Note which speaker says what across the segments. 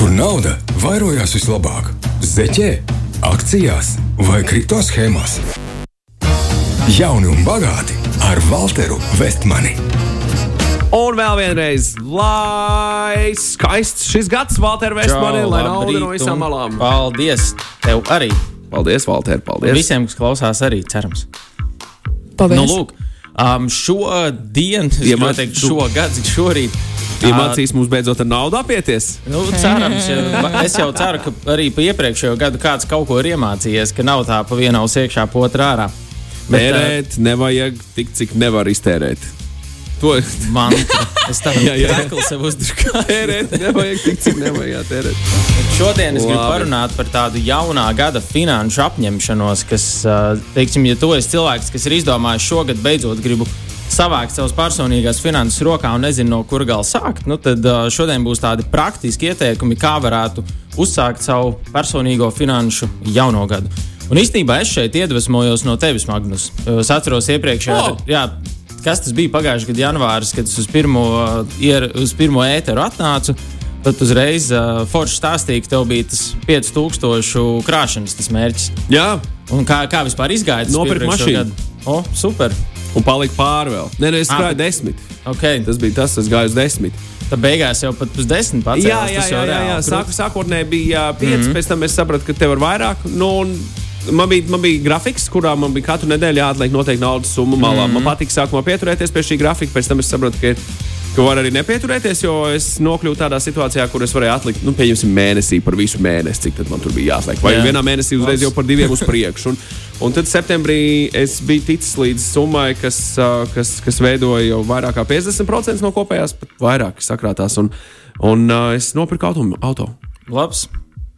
Speaker 1: Kur nauda vairojās vislabāk? Zeķē, akcijās vai kripto schēmās? Jauni un bagāti ar Walteru Vestmani.
Speaker 2: Un vēl vienreiz, lai skaists šis gads, Valter Vestmani, lai nauda no visām
Speaker 3: un
Speaker 2: malām.
Speaker 3: Paldies! Tev arī!
Speaker 2: Paldies, Valter, paldies.
Speaker 3: Visiem, kas klausās, arī cerams.
Speaker 4: Paldies.
Speaker 3: Nu, lūk, um, šodien, es
Speaker 2: Iemāc-
Speaker 3: gribēju teikt, šogad, šorīt.
Speaker 2: Iemācīs mums beidzot ar naudu apieties.
Speaker 3: Nu, cerams, es jau ceru, ka arī pa iepriekšējo gadu kāds kaut ko ir iemācījies, ka nav tā pa vienu uz iekšā, pa otru ārā. Bet,
Speaker 2: Tērēt nevajag tik, cik nevar iztērēt. To
Speaker 3: man, es tādu
Speaker 2: Jā, jā.
Speaker 3: kreklu sev uzdrukāju.
Speaker 2: tērēt nevajag tik, cik nevajag tērēt.
Speaker 3: Šodien es gribu
Speaker 2: Labi.
Speaker 3: parunāt par tādu jaunā gada finanšu apņemšanos, kas, teiksim, ja tu esi cilvēks, kas ir izdomājis šogad beidzot gribu savākt savas personīgās finanses rokā un nezinu, no kur gala sākt, nu tad šodien būs tādi praktiski ieteikumi, kā varētu uzsākt savu personīgo finanšu jauno gadu. Un īstenībā es šeit iedvesmojos no tevis, Magnus. Es atceros iepriekšējā, oh. jā, kas tas bija pagājušā gada janvāris, kad es uz pirmo, ier, uz pirmo ēteru atnācu. Tad uzreiz uh, Forša stāstīja, ka tev bija tas 5000 krāšanas tas mērķis.
Speaker 2: Jā,
Speaker 3: Un kā, kā vispār izgāja?
Speaker 2: Nopirkt mašīnu.
Speaker 3: O, super.
Speaker 2: Un palika pāri vēl. Nē, nē, es
Speaker 3: Ah,
Speaker 2: gāju
Speaker 3: bet-
Speaker 2: desmit.
Speaker 3: Okay.
Speaker 2: Tas bija tas, kas gāja uz desmit.
Speaker 3: Tad beigās jau pat uz desmit pats.
Speaker 2: Jā, jā, jā, jā, jā. Sāk, sākotnēji bija pieci, mm -hmm. pēc tam es sapratu, ka tev ir vairāk. Nu, un Man bija, man bija grafiks, kurā man bija katru nedēļu jāatliek noteikti naudas summa malā. Mm -hmm. Man patīk sākumā pieturēties pie šī grafika, pēc tam es sapratu, ka, ka var arī nepieturēties, jo es nokļuvu tādā situācijā, kur es varēju atlikt, nu, pieņemsim, mēnesī par visu mēnesi, cik man tur bija jāatliek. Vai
Speaker 3: Jā.
Speaker 2: vienā mēnesī uzreiz jau par diviem uz priekšu. Un, un tad septembrī es biju ticis līdz summai, kas, kas, kas veidoja jau vairāk kā 50% no kopējās, pat vairāk sakrātās. Un, un es nopirku auto. auto.
Speaker 3: Labs.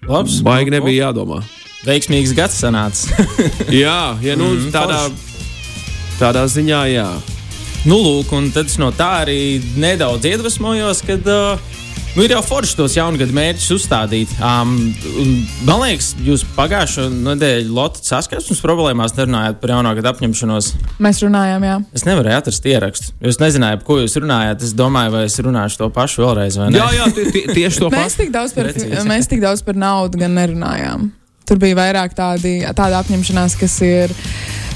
Speaker 3: Labs.
Speaker 2: Baigi nebija jādomā.
Speaker 3: Veiksmīgs gads sanāca.
Speaker 2: Jā, ja, nu,
Speaker 3: Mm,
Speaker 2: tādā, tādā ziņā, jā.
Speaker 3: Nu, lūk, un tad es no tā arī nedaudz iedvesmojos, kad uh, nu, ir jau forši tos jaungada mērķus uzstādīt. Um, man liekas, jūs pagājušo nedēļu Lotus saskarsmes problēmās nerunājāt par jaunā gada apņemšanos.
Speaker 4: Mēs runājām, jā.
Speaker 3: Es nevarēju atrast ierakstu. Jūs nezinājāt, par ko jūs runājāt. Es domāju, vai es runāšu to pašu vēlreiz. vai ne?
Speaker 2: Jā, jā tie, tie, tieši to
Speaker 4: Mēs
Speaker 2: pašu.
Speaker 4: tik, daudz par, mēs tik daudz par naudu gan nerunājām. Tur bija vairāk tādi, tāda apņemšanās, kas ir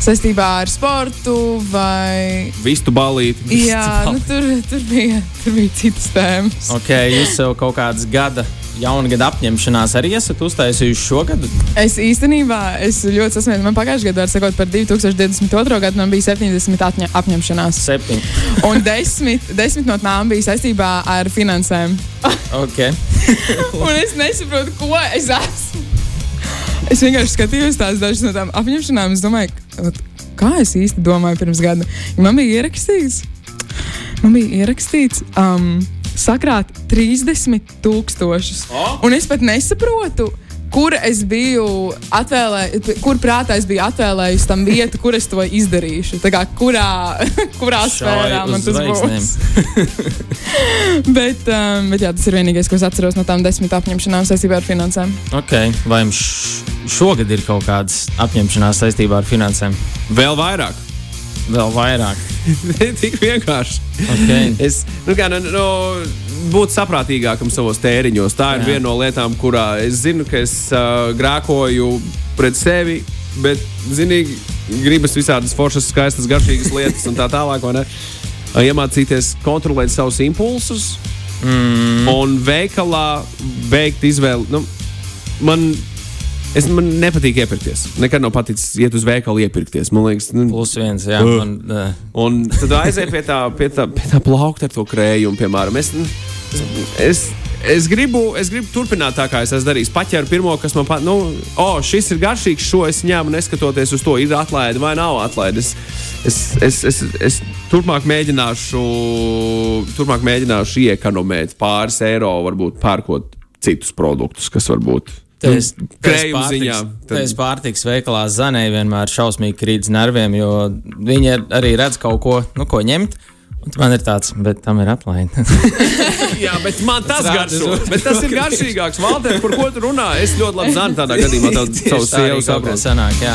Speaker 4: saistībā ar sportu vai.
Speaker 2: Vistu balīti.
Speaker 4: Jā, nu, tur, tur, bija, tur bija citas tēmas.
Speaker 3: Ok, jūs sev kaut kādas gada, jauna gada apņemšanās arī esat uztaisījuši šogad.
Speaker 4: Es īstenībā es ļoti sasniedzu. Man pagājušajā gadā, var sakot, par 2022. gadu man bija 70 atņa, apņemšanās.
Speaker 3: Septiņi.
Speaker 4: Un 10, 10 no tām bija saistībā ar finansēm.
Speaker 3: Okay.
Speaker 4: Un es nesaprotu, ko es esmu. Es vienkārši skatījos tās dažas no tām apņemšanām. Es domāju, ka- kā es īsti domāju pirms gada. Man bija ierakstīts, man bija ierakstīts um, sakrāt 30 tūkstošus. Un es pat nesaprotu. Kur es biju atvēlējis, kur prātā es biju atvēlējis tam vietu, kur es to izdarīšu. Tā kā kurā, kurā sfērā man tas būs. Bet, um, bet jā, tas ir vienīgais, ko es atceros no tām desmit apņemšanām saistībā ar finansēm.
Speaker 3: Okay. Vai jums šogad ir kaut kādas apņemšanās saistībā ar finansēm?
Speaker 2: Vēl vairāk.
Speaker 3: Vēl vairāk.
Speaker 2: Tik vienkārši.
Speaker 3: Okay.
Speaker 2: Es nu, kā, nu, nu, būtu saprātīgākam savos tēriņos. Tā ir
Speaker 3: Jā.
Speaker 2: Viena no lietām, kurā es zinu, ka es uh, grēkoju pret sevi, bet zinīgi gribas visādas foršas, skaistas, garšīgas lietas un tā tālāk. Iemācīties kontrolēt savus impulsus mm. un veikalā veikt izvēli. Nu, man, es, man nepatīk iepirkties. Nekad nav paticis iet uz veikalu iepirkties. Man liekas, nu,
Speaker 3: Plus viens, jā.
Speaker 2: Uh.
Speaker 3: Man, uh,
Speaker 2: Un tad aiziet pie tā, pie tā, pie tā plaukta ar to krējumu, piemēram. Es, es, es, gribu, es gribu turpināt tā, kā es esmu darījis. Paķēru pirmo, kas man pat, nu, oh, šis ir garšīgs, šo es ņēmu, neskatoties uz to, ir atlaide vai nav atlaide. Es, es, es, es, es turpmāk mēģināšu, turpmāk mēģināšu iekonomēt pāris eiro, varbūt pērkot citus produktus, kas varbūt.
Speaker 3: Es
Speaker 2: krējuma
Speaker 3: pārtiks- pārtiks veikalā zanēju vienmēr šausmīgi krīt nerviem, jo viņi ar- arī redz kaut ko, nu, ko ņemt. Man ir tāds, bet tam ir atlaide.
Speaker 2: Jā, bet man tas
Speaker 3: Tas
Speaker 2: garšo. Bet tas ir garšīgāks. Valter, par ko tu runā? Es ļoti labi zinu tādā gadījumā tavu savu sievu saprotu.
Speaker 3: sanāk, jā.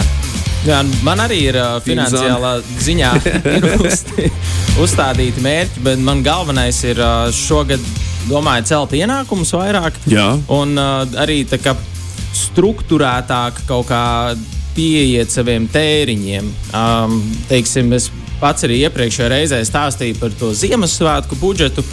Speaker 3: Jā, man arī ir uh, finansiālā ziņā ir uz, uzstādīti mērķi, bet man galvenais ir uh, šogad domāju celt ienākumus vairāk.
Speaker 2: Jā.
Speaker 3: Un uh, arī tā kā struktūrētāk kaut kā pieiet saviem tēriņiem. Um, teiksim, es pats arī iepriekšējā reizē stāstīju par to Ziemassvētku budžetu.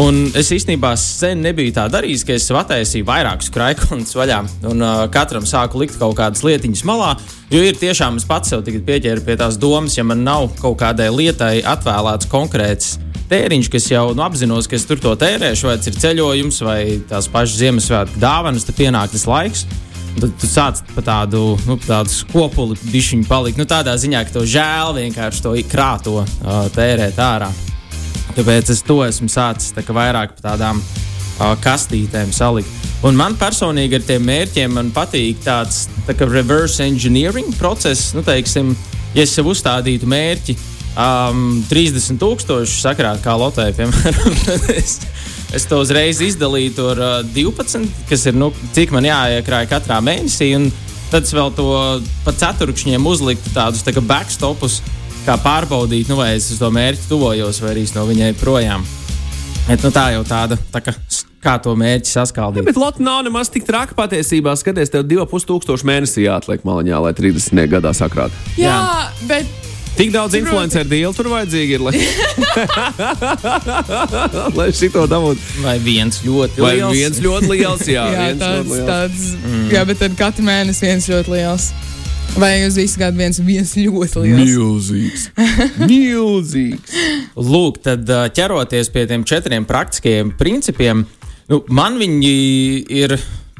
Speaker 3: Un es īstenībā sen nebiju tā darījis, ka es attaisīju vairākus krājkonus vaļā un uh, katram sāku likt kaut kādas lietiņas malā. Jo ir tiešām es pats sev pieķēru pie tās domas, ja man nav kaut kādai lietai atvēlēts konkrēts tēriņš, kas jau nu, apzinos, ka es tur to tērēšu, vai tas ir ceļojums, vai tās pašas Ziemassvētku dāvanas, tad pienāk tas laiks. Tad tu sāc pa tādu, nu, tādu skopuli bišķiņu palikt. Nu, tādā ziņā, ka tev žēl vienkārši to krāto uh, tērēt ārā. Tāpēc es to esmu sācis tā vairāk par tādām uh, kastītēm salikt. Un man personīgi ar tiem mērķiem patīk tāds tā reverse engineering process. Nu, teiksim, ja es sev uzstādītu mērķi um, 30,000 sakrāt kā lotē, piemēram, tad es, es to uzreiz izdalītu ar uh, 12, kas ir nu, cik man jāiekrāj katrā mēnesī. Tad es vēl to pa ceturkšņiem uzliktu tādus tā kā backstopus, kā pārbaudīt, nu, vai es uz to mērķi tuvojos, vai arī no viņai projām. Bet, nu, tā jau tāda, tā kā, kā to mērķi saskaldīt.
Speaker 2: Ja, bet Lotte nav nemaz tik traka patiesībā. Skaties, tev 2,5 tūkstoši mēnesī jāatliek maliņā, lai 30 gadā sakrāt.
Speaker 4: Jā, Jā. bet
Speaker 2: Tik daudz influenceru dīlu tur vajadzīgi ir, lai, lai šito dabūtu.
Speaker 3: Vai viens ļoti
Speaker 2: Vai
Speaker 3: liels?
Speaker 2: viens ļoti liels, jā,
Speaker 4: jā,
Speaker 2: viens
Speaker 4: tāds,
Speaker 2: ļoti liels.
Speaker 4: tāds, mm. jā, bet tad katru mēnesi viens ļoti liels. Vai uz visu gadu viens, viens ļoti liels?
Speaker 2: Milzīgs. Milzīgs.
Speaker 3: Lūk, tad ķeroties pie tiem četriem praktiskajiem principiem, nu, man viņi ir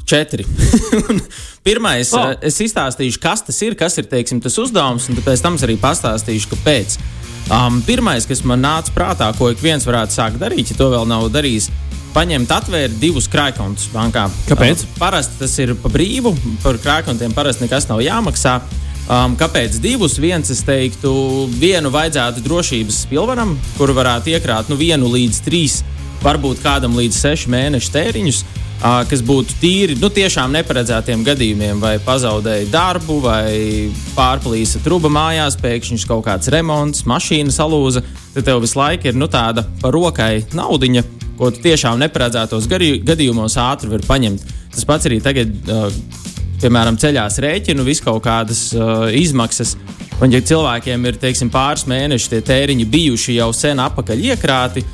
Speaker 3: četri. Pirmais,
Speaker 2: Oh.
Speaker 3: oh. es izstāstīšu, kas tas ir, kas ir teiksim, tas uzdevums, un pēc tam arī pastāstīšu, kāpēc. Um, pirmais, kas man nāca prātā, ko ik viens varētu sākt darīt, ja to vēl nav darījis, paņemt, atvērt divus krājkontus bankā.
Speaker 2: Kāpēc?
Speaker 3: Um, parasti tas ir pa brīvu, par krājkontiem parasti nekas nav jāmaksā. Um, kāpēc divus? Viens, es teiktu, vienu vajadzētu drošības pilvenam, kur varētu iekrāt nu, vienu līdz trīs, varbūt kādam līdz sešu mēnešu tēriņus, kas būtu tīri nu, tiešām neparedzētiem gadījumiem, vai pazaudēja darbu, vai pārplīsa truba mājās, pēkšņi kaut kāds remonts, mašīna salūza. Tad tev visu laiku ir nu, tāda par rokai naudiņa, ko tu tiešām neparedzētos gadījumos ātri var paņemt. Tas pats arī tagad. Piemēram, ceļās rēķinu, visu kaut kādas uh, izmaksas. Un, ja cilvēkiem ir teiksim, pāris mēneši tie tēriņi bijuši jau sen apakaļ iekrāti,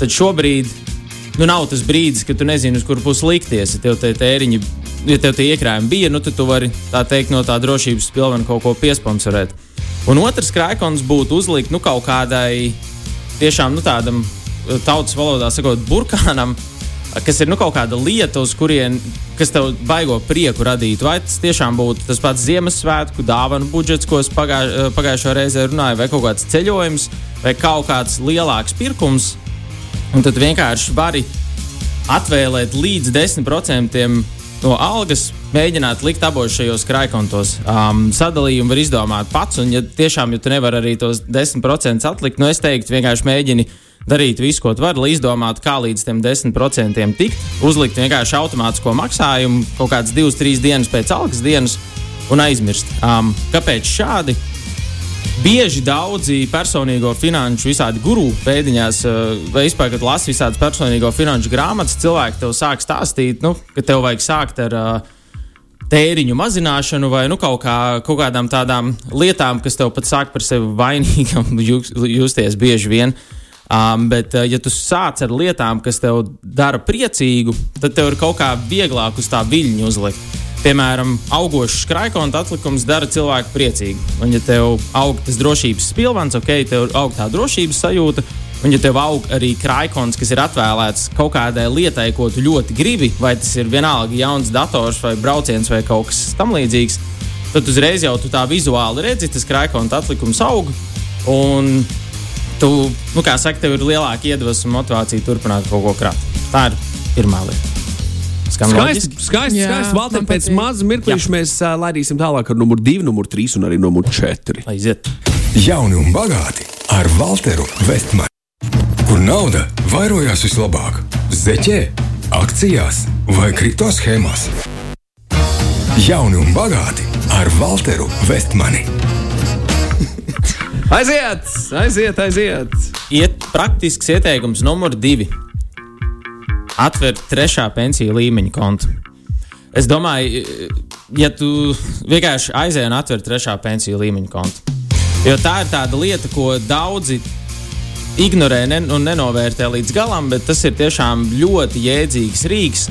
Speaker 3: tad šobrīd nu, nav tas brīdis, kad tu nezini, uz kur pusi likties. Ja tev tie tēriņi, ja tev tie iekrājumi bija, nu, tad tu vari tā teikt no tā drošības pilvena kaut ko piesponsorēt. Un otrs krājkons būtu uzlikt nu, kaut kādai tiešām nu, tādam uh, tautas valodā sakot, burkānam, kas ir nu, kaut kāda lieta, uz kurien, kas tev baigo prieku radīt. Vai tas tiešām būtu tas pats Ziemassvētku dāvanu budžets, ko es pagā, pagājušajā reizē runāju, vai kaut kāds ceļojums, vai kaut kāds lielāks pirkums. Un tad vienkārši vari atvēlēt līdz 10% no algas, mēģināt likt abos šajos krājkontos. Um, sadalījumu var izdomāt pats, un, ja tiešām ja tu nevari arī tos 10% atlikt, nu es teiktu, vienkārši mēģini darīt visu, ko tu vari, lai izdomātu, kā līdz tiem 10% tikt. Uzlikt vienkārši automātisko maksājumu kaut kādas 2-3 dienas pēc algas dienas un aizmirst. Um, kāpēc šādi? Bieži daudzi personīgo finanšu visādi guru pēdiņās, eh, vai vispār, kad lasi visādas personīgo finanšu grāmatas, cilvēki tev sāk stāstīt, nu, ka tev vajag sākt ar uh, tēriņu mazināšanu vai nu, kaut, kā, kaut kādām tādām lietām, kas tev pat sāk par sevi vainīgam justies bieži vien. Um, bet, uh, ja tu sāc ar lietām, kas tev dara priecīgu, tad tev ir kaut kā vieglāk uz tā viļņa uzlikt. Piemēram, augošs krājkonta atlikums dara cilvēku priecīgu. Un, ja tev aug tas drošības spilvens, ok, tev aug tā drošības sajūta. Un, ja tev aug arī krājkons, kas ir atvēlēts kaut kādai lietai, ko tu ļoti gribi, vai tas ir vienalga jauns dators, vai brauciens, vai kaut kas tamlīdzīgs, tad uzreiz jau tu tā vizuāli redzi, tas krājkonta atlikums aug. Un tu, nu, kā saka, tev ir lielāka iedvesma un motivācija turpināt kaut ko krāt. Tā ir pirmā lieta. Skan
Speaker 2: Skaisti, skaisti.
Speaker 4: Jā,
Speaker 2: skaisti. Valter, pēc
Speaker 4: patīk.
Speaker 2: maza mirklīša mēs uh, laidīsim tālāk ar numuru 2, numuru 3 un arī numuru 4.
Speaker 3: Aiziet!
Speaker 1: Jauni un bagāti ar Walteru Vestmanu. Kur nauda vairojās vislabāk? Zeķē, akcijās vai kripto schēmās? Jauni un bagāti ar Walteru Vestmani.
Speaker 2: Aiziet, aiziet, aiziet!
Speaker 3: Iet praktisks ieteikums numur divi. Atvērt trešā pensiju līmeņa kontu. Es domāju, ja tu vienkārši aizēji un atver trešā pensiju līmeņa kontu. Jo tā ir tāda lieta, ko daudzi ignorē ne, un nenovērtē līdz galam, bet tas ir tiešām ļoti jēdzīgs rīks.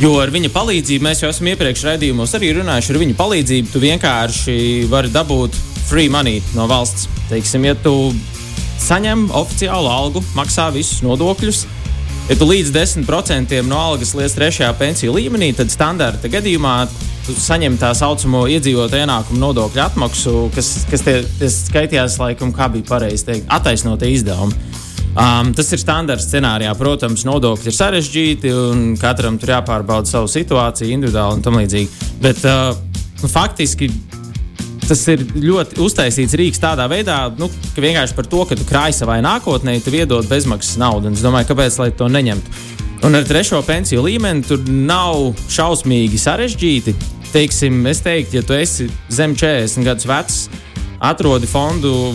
Speaker 3: Jo ar viņa palīdzību, mēs jau esam iepriekš raidījumos arī runājuši, ar viņa palīdzību tu vienkārši vari dabūt free money no valsts. Teiksim, ja tu saņem oficiālu algu, maksā visus nodokļus, ja tu līdz 10% no algas liec trešajā pensiju līmenī, tad standarta gadījumā tu saņem tā saucamo iedzīvotāju ienākumu nodokļu atmaksu, kas, kas tie, skaitījās, laikam, kā bija pareizi teikt, attaisnotie izdevumi. Um, tas ir standarts scenārijā. Protams, nodokļi ir sarežģīti un katram tur jāpārbauda savu situāciju individuāli un tam līdzīgi. Bet uh, nu, faktiski tas ir ļoti uztaisīts rīks tādā veidā, nu, ka vienkārši par to, ka tu krāj savai nākotnē, tu iedod bezmaksas naudu. Un es domāju, kāpēc to neņemtu. Un ar trešo pensiju līmeni tur nav šausmīgi sarežģīti. Teiksim, es teiktu, ja tu esi zem 40 gadus vecs, atrodi fondu,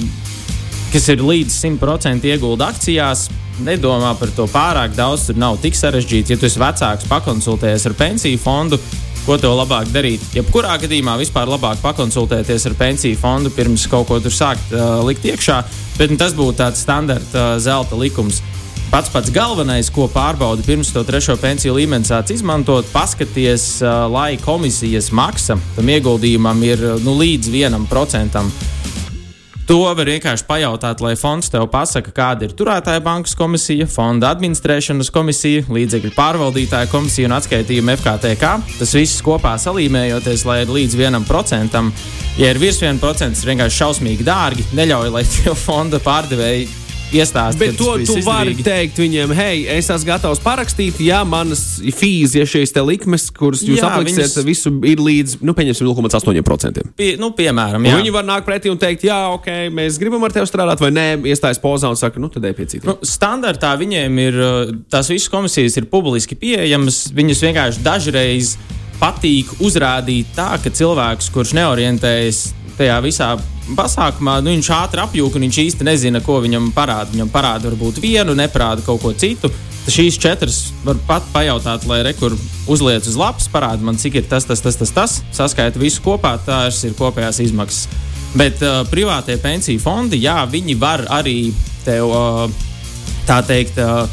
Speaker 3: kas ir līdz 100% iegulda akcijās, nedomā par to pārāk daudz. Tur nav tik sarežģīti. Ja tu esi vecāks, pakonsultējies ar pensiju fondu, ko tev labāk darīt. Jebkurā gadījumā vispār labāk pakonsultēties ar pensiju fondu pirms kaut ko tur sākt uh, likt iekšā. Bet tas būtu tāds standarta uh, zelta likums. Pats pats galvenais, ko pārbaudi pirms to trešo pensiju līmeni sāc izmantot, paskaties, uh, lai komisijas maksa tam ieguldījumam ir nu, līdz vienam procentam. To var vienkārši pajautāt, lai fonds tev pasaka, kāda ir turētāja bankas komisija, fonda administrēšanas komisija, līdzekļu pārvaldītāja komisija un atskaitījuma FKTK. Tas viss kopā salīmējoties, lai ir līdz vienam procentam. Ja ir virs viena procenta, tas vienkārši šausmīgi dārgi. Neļauj, lai tie fonda pārdevēji iestāstīt.
Speaker 2: Bet to tu vari teikt viņiem, hei, es esmu gatavs parakstīt, ja manas fees, ja šīs likmes, kuras jūs jā, apliksiet, viņas... visu ir līdz, nu, pieņemsim, 0,8%.
Speaker 3: Pie, nu, piemēram, jā.
Speaker 2: Un viņi var nākt pretī un teikt, jā, ok, mēs gribam ar tevi strādāt, vai nē, iestājas pozā un saka, nu, tad ej pie citiem.
Speaker 3: Nu, standartā viņiem ir, tās visas komisijas ir publiski pieejamas, viņas vienkārši dažreiz patīk uzrādīt tā, ka cilvēks, kurš neorientējas tajā visā pasākumā, nu, viņš ātri apjūka un viņš īsti nezina, ko viņam parāda. Viņam parāda varbūt vienu, neparāda kaut ko citu. Šīs četras var pat pajautāt, lai rekur uzliek uz lapas, parāda man, cik ir tas, tas, tas, tas, tas saskaita visu kopā, tās ir kopējās izmaksas. Bet uh, privātie pensiju fondi, jā, viņi var arī tev, uh, tā teikt, uh,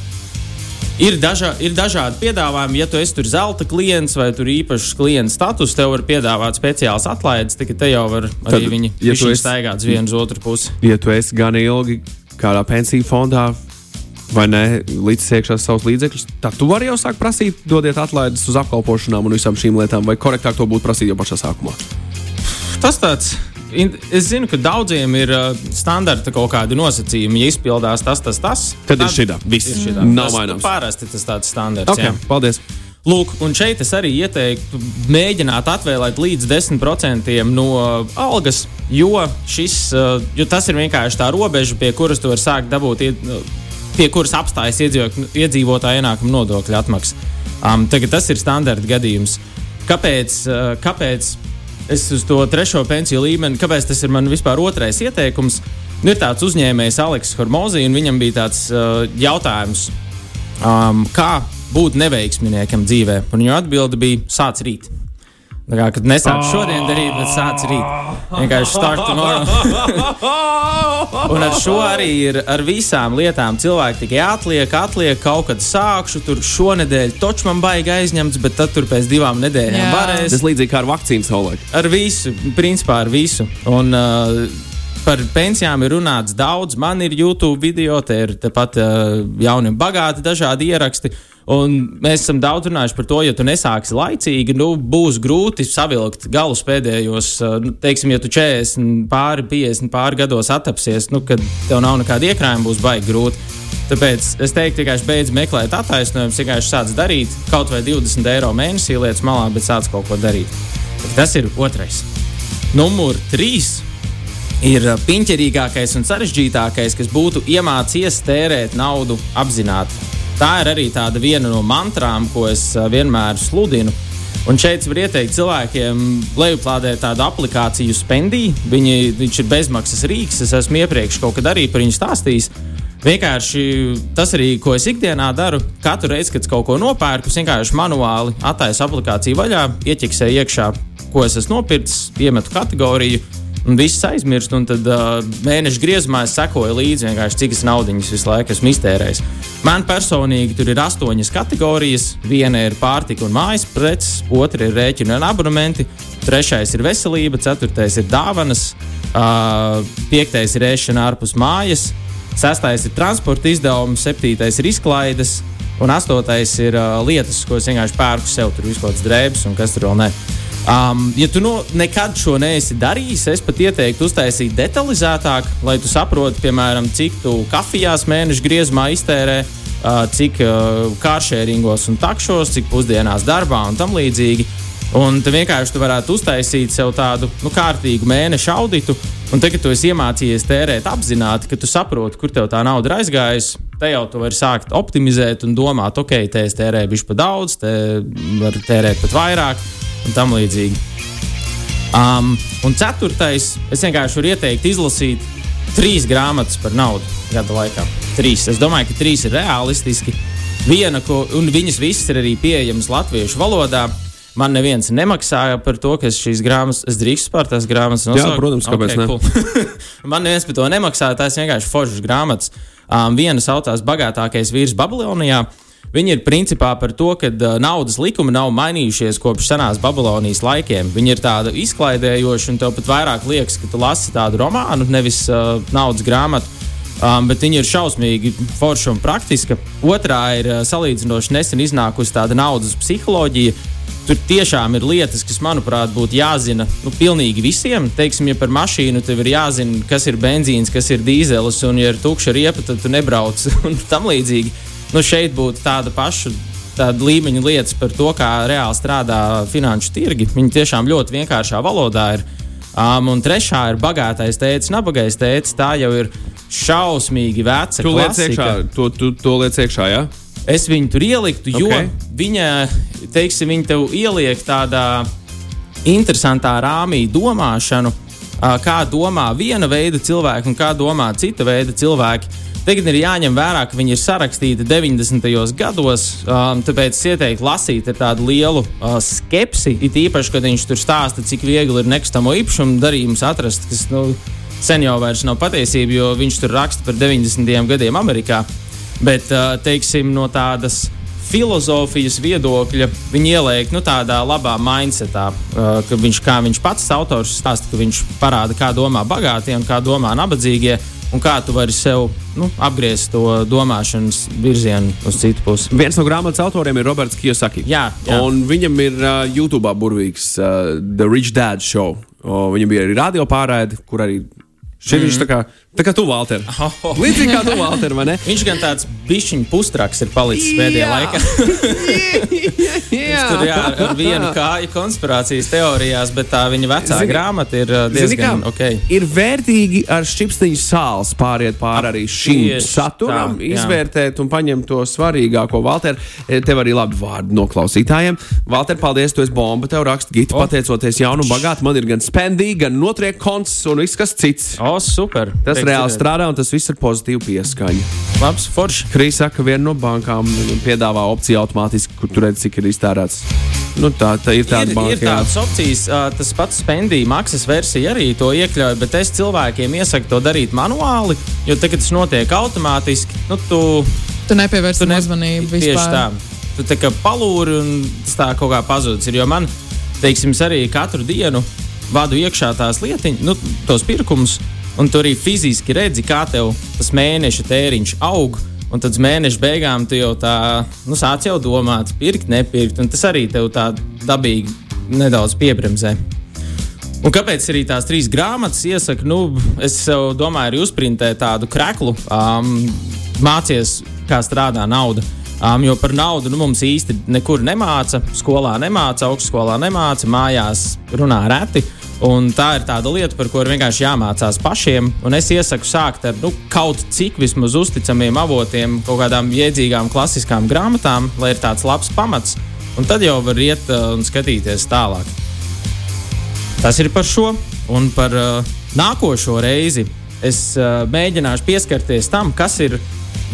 Speaker 3: Ir, daža, ir dažādi piedāvājumi. Ja tu esi tur zelta klients vai tur īpašs klients status, tev var piedāvāt speciāls atlaides, tikai te jau var arī Tad, viņi ja esi, staigāt uz vienu uz otru pusi.
Speaker 2: Ja tu esi gan ilgi kādā pensiju fondā, vai ne, līdz iekšā savus līdzekļus, tad tu vari jau sākt prasīt, dodiet atlaides uz apkalpošanām un visām šīm lietām, vai korektāk to būtu prasīt jau pašā sākumā.
Speaker 3: Tas tāds Es zinu, ka daudziem ir uh, standarta kaut kādi nosacījumi. Ja izpildās tas, tas, tas,
Speaker 2: tad, tad ir šī tā. Viss
Speaker 3: ir šī tā. Nav maināms. Parasti tas tāds standarts.
Speaker 2: Okay, jā. Paldies!
Speaker 3: Lūk, un šeit es arī ieteiktu mēģināt atvēlēt līdz 10% no algas, jo, šis, uh, jo tas ir vienkārši tā robeža, pie kuras tu vari sākt dabūt, pie kuras apstājas iedzīvotāja ienākuma nodokļa atmaksa. Um, tagad tas ir standarta gadījums. Kāpēc? Uh, kāpēc es uz to trešo pensiju līmeni, kāpēc tas ir man vispār otrais ieteikums? Nu, ir tāds uzņēmējs, Aleks Hormozī, un viņam bija tāds uh, jautājums, um, kā būt neveiksminiekam dzīvē. Un viņa atbilde bija: sāc rīt. Tā kā nesāc šodien darīt, bet sāc rīt. Vienkārši start tomorrow. un ar šo arī ir ar visām lietām. Cilvēki tikai atliek, atliek, kaut kad sākšu, tur šonadēļ točs man baigi aizņemts, bet tad tur pēc divām nedēļām Jā. varēs.
Speaker 2: Tas līdzīgi kā ar vakcīnu savulaik.
Speaker 3: Ar visu, principā ar visu. Un, uh, Par pensijām ir runāts daudz. Man ir YouTube video, te ir tepat uh, jauni un bagāti dažādi ieraksti. Uh, Un mēs esam daudz runājuši par to, ja tu nesāksi laicīgi, nu, būs grūti savilkt galus pēdējos, nu, teiksim, ja tu 40, pāri 50 pāri gados attapsies, nu, kad tev nav nekāda iekrājuma, būs baigi grūti. Tāpēc es teiktu, vienkārši beidz meklēt attaisnojumus, vienkārši sāc darīt kaut vai 20 eiro mēnesī lietas malā, bet sāc kaut ko darīt. Tas ir otrais. Numur trīs ir piņķerīgākais un sarežģītākais, kas būtu iemācījies tērēt naudu apzināti. Tā ir arī viena no mantrām, ko es vienmēr sludinu. Un šeit var ieteikt cilvēkiem lejuplādēt tādu aplikāciju Spendī. Viņi, viņš ir bezmaksas rīks. Es esmu iepriekš kaut kad arī par viņu stāstījis. Vienkārši tas arī, ko es ikdienā daru, katru reizi, kad kaut ko nopērku, es vienkārši manuāli attaisu aplikāciju vaļā, ieķiksēju iekšā, ko es esmu nopircis, iemetu kategoriju. Viss aizmirst, un tad uh, mēneša griezumā es sekoju līdzi, cik es naudas visu laiku esmu iztērējis. Man personīgi tur ir astoņas kategorijas. Viena ir pārtika un mājas preces, otra ir rēķina un abonementi, trešais ir veselība, ceturtais ir dāvanas, uh, piektais ir ēšana ārpus mājas, Sestais ir transporta izdevums, septītais ir izklaides, un astotais ir uh, lietas, ko es vienkārši pērku sev. Tur kāds drēbes un kas tur vēl ne. Um, ja tu no, nekad šo neesi darījis, es pat ieteiktu uztaisīt detalizētāk, lai tu saprotu, piemēram, cik tu kafijās mēneša griezumā iztērē, uh, cik uh, kāršēringos un takšos, cik pusdienās darbā un tam līdzīgi. Un tu vienkārši tu varētu uztaisīt sev tādu nu, kārtīgu mēneša auditu. Un tagad, kad tu esi iemācījies tērēt apzināti, ka tu saproti, kur tev tā nauda ir aizgājusi, te jau tu vari sākt optimizēt un domāt, ok, te es tērēju bišķi pa daudz, te var tērēt pat vairāk un tam līdzīgi. Um, un ceturtais, es vienkārši varu ieteikt izlasīt trīs grāmatas par naudu gada laikā. Trīs. Es domāju, ka trīs ir realistiski. Viena, ko, un viņas visas ir arī pieejamas latviešu valodā. Man neviens nemaksāja par to, ka es šīs grāmatas, es drīkstu par tās grāmatas
Speaker 2: nosaukt. Jā, protams, kāpēc okay, ne? Cool.
Speaker 3: Man neviens par to nemaksāja, tās vienkārši foršas grāmatas. Um, viena saucās Bagātākais vīrs Babilonijā. Viņi ir principā par to, ka naudas likumi nav mainījušies kopš senās Babilonijas laikiem. Viņi ir tādi izklaidējoši, un tev pat vairāk liekas, ka tu lasi tādu romānu, nevis uh, naudas grāmatu. Um, bet viņi ir šausmīgi forši un praktiski. Otrā ir uh, salīdzinoši nesen iznākusi tāda naudas psiholoģija, Tur tiešām ir lietas, kas, manuprāt, būtu jāzina nu, pilnīgi visiem. Teiksim, ja par mašīnu tev ir jāzina, kas ir benzīns, kas ir dīzelis, un, ja ir tukša riepa, tad tu nebrauc un tam līdzīgi. Nu, šeit būtu tāda paša tāda līmeņa lietas par to, kā reāli strādā finanšu tirgi. Viņi tiešām ļoti vienkāršā valodā ir. Um, un trešā ir bagātais tēcis, nabagais tēcis. Tā jau ir šausmīgi veca.
Speaker 2: Tu liec iekšā, to, tu, to liec iekšā, jā? Ja?
Speaker 3: es viņu tur ieliktu, jo okay. viņa, teiksim, viņa tev ieliek tādā interesantā rāmī domāšanu, kā domā viena veida cilvēki un kā domā cita veida cilvēki. Tagad ir jāņem vērā, ka viņi ir sarakstīti 90. gados, um, tāpēc es ieteiktu lasīt ar tādu lielu uh, skepsi. It īpaši, kad viņš tur stāsta, cik viegli ir nekustamo īpašumu darījumus atrast, kas nu, sen jau nav patiesība, jo viņš tur raksta par 90. gadiem Amerikā. Uh, Bet, teiksim, no tādas filozofijas viedokļa viņi ieliek nu, tādā labā mindsetā, ka viņš, viņš pats autors stāsta, ka viņš parāda, kā domā bagātie un kā domā nabadzīgie. Un kā tu vari sev nu, apgriezt to domāšanas virzienu uz citu pusi?
Speaker 2: Viens no grāmatas autoriem ir Roberts Kiyosaki.
Speaker 3: Jā, jā.
Speaker 2: Un viņam ir uh, YouTube burvīgs uh, The Rich Dad Show. O, viņam bija arī radio pārraide, kur arī šeit mm -hmm. viņš tā kā Tā kā tu, Valter. Oh. Līdzīgi kā tu, Valter, vai ne?
Speaker 3: Viņš gan tāds bišķiņu pustraks ir palicis pēdējā laikā. jā, tur jā, ar vienu kāju konspirācijas teorijās, bet tā viņa vecā zini, grāmata ir uh, diezgan ok.
Speaker 2: Ir vērtīgi ar šķipstiņu sāls pāriet pāri arī šim Tieši saturam, tā, izvērtēt un paņemt to svarīgāko. Valter, eh, tev arī labi vārdi no klausītājiem. Valter, paldies, tu esi bomba, tev raksta gita, oh. pateicoties jaunu un bagātu. Man ir gan spendīgi, gan notriek konts un viss kas cits.
Speaker 3: O, oh, super!
Speaker 2: Tas reāli cerēt. strādā, un tas viss ir pozitīvi pieskaņa.
Speaker 3: Labs, forši.
Speaker 2: Krīs saka, ka viena no bankām piedāvā opciju automātiski, kur tur redz, cik ir iztērēts. Nu, tā, tā ir tāda
Speaker 3: ir,
Speaker 2: banka.
Speaker 3: Ir tādas opcijas, tas pats spendija maksas versija arī to iekļauj, bet es cilvēkiem iesaku to darīt manuāli, jo tagad tas notiek automātiski. Nu, tu,
Speaker 4: tu nepievērsi ne, uzmanību.
Speaker 3: Tieši vispār. tā. Tu tā kā palūri un tas tā kaut kā pazudis. Jo man, teiksim, arī katru dienu vadu iekšā tās lietiņas, nu, tos pirkumus un tu arī fiziski redzi, kā tev tas mēneša tēriņš aug. Un tad mēneša beigām tu jau tā, nu, sāc jau domāt, pirkt, nepirkt. Tas arī tev tā dabīgi nedaudz piebremzē. Un kāpēc arī tās trīs grāmatas iesaka? Nu, es domāju, arī uzprintēt tādu kreklu, um, mācies, kā strādā nauda. Um, jo par naudu nu, mums īsti nekur nemāca. Skolā nemāca, augstskolā nemāca, mājās runā reti. Uh, Un tā ir tāda lieta, par ko ir vienkārši jāmācās pašiem. Un es iesaku sākt ar nu, kaut cik vismaz uzticamiem avotiem, kaut kādām jēdzīgām, klasiskām grāmatām, lai ir tāds labs pamats. Un tad jau var iet uh, un skatīties tālāk. Tas ir par šo. Un par uh, nākošo reizi es uh, mēģināšu pieskarties tam, kas ir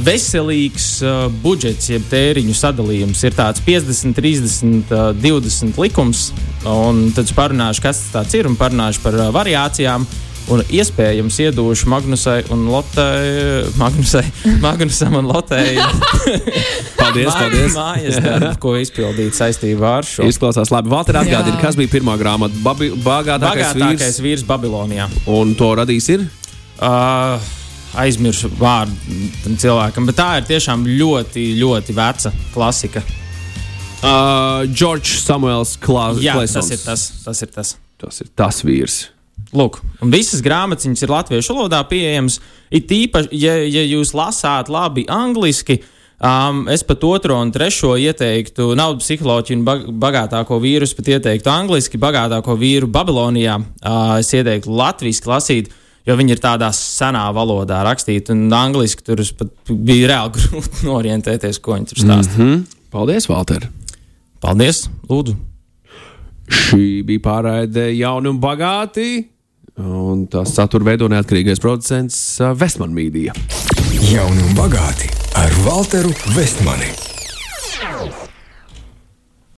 Speaker 3: veselīgs uh, budžets, jeb tēriņu sadalījums. Ir tāds 50, 30, uh, 20 likums, un tad es parunāšu, kas tas ir, un parunāšu par uh, variācijām. Un iespējams, iedošu Magnusai un Lotei, Magnusai, Magnusam un Lotei.
Speaker 2: Paldies, paldies.
Speaker 3: Mājas darbu, ko izpildīt saistībā ar šo.
Speaker 2: Izklausās labi. Valter atgādina, kas bija pirmā grāmata. Babi, bagātākais,
Speaker 3: Bagātākais
Speaker 2: vīrs.
Speaker 3: vīrs Babilonijā.
Speaker 2: Un to radījis ir.
Speaker 3: Uh, aizmirsu vārdu tam cilvēkam, bet tā ir tiešām ļoti, ļoti veca klasika.
Speaker 2: Uh, Džordžs Samuels Klāsts.
Speaker 3: Jā, tas ir tas. Tas ir tas.
Speaker 2: Tas ir tas vīrs.
Speaker 3: Lūk, un visas grāmatiņas ir latviešu valodā pieejamas. It īpaši, ja, ja jūs lasāt labi angliski, um, es pat otro un trešo ieteiktu naudas psiholoģiju un bag bagātāko vīru. Es pat ieteiktu angliski, bagātāko vīru Babilonijā. Uh, es ieteiktu latviešu lasīt, jo viņi ir tādā senā valodā rakstīti. Un angliski tur bija reāli grūti norientēties, ko viņi tur stāsta. Mm -hmm.
Speaker 2: Paldies, Valter!
Speaker 3: Paldies, Lūdzu!
Speaker 2: Šī bija pārraide jauni un bagāti. Un tās satura veido neatkarīgais producents uh, Vestman Mīdija.
Speaker 1: Jauni un bagāti ar Walteru Vestmani.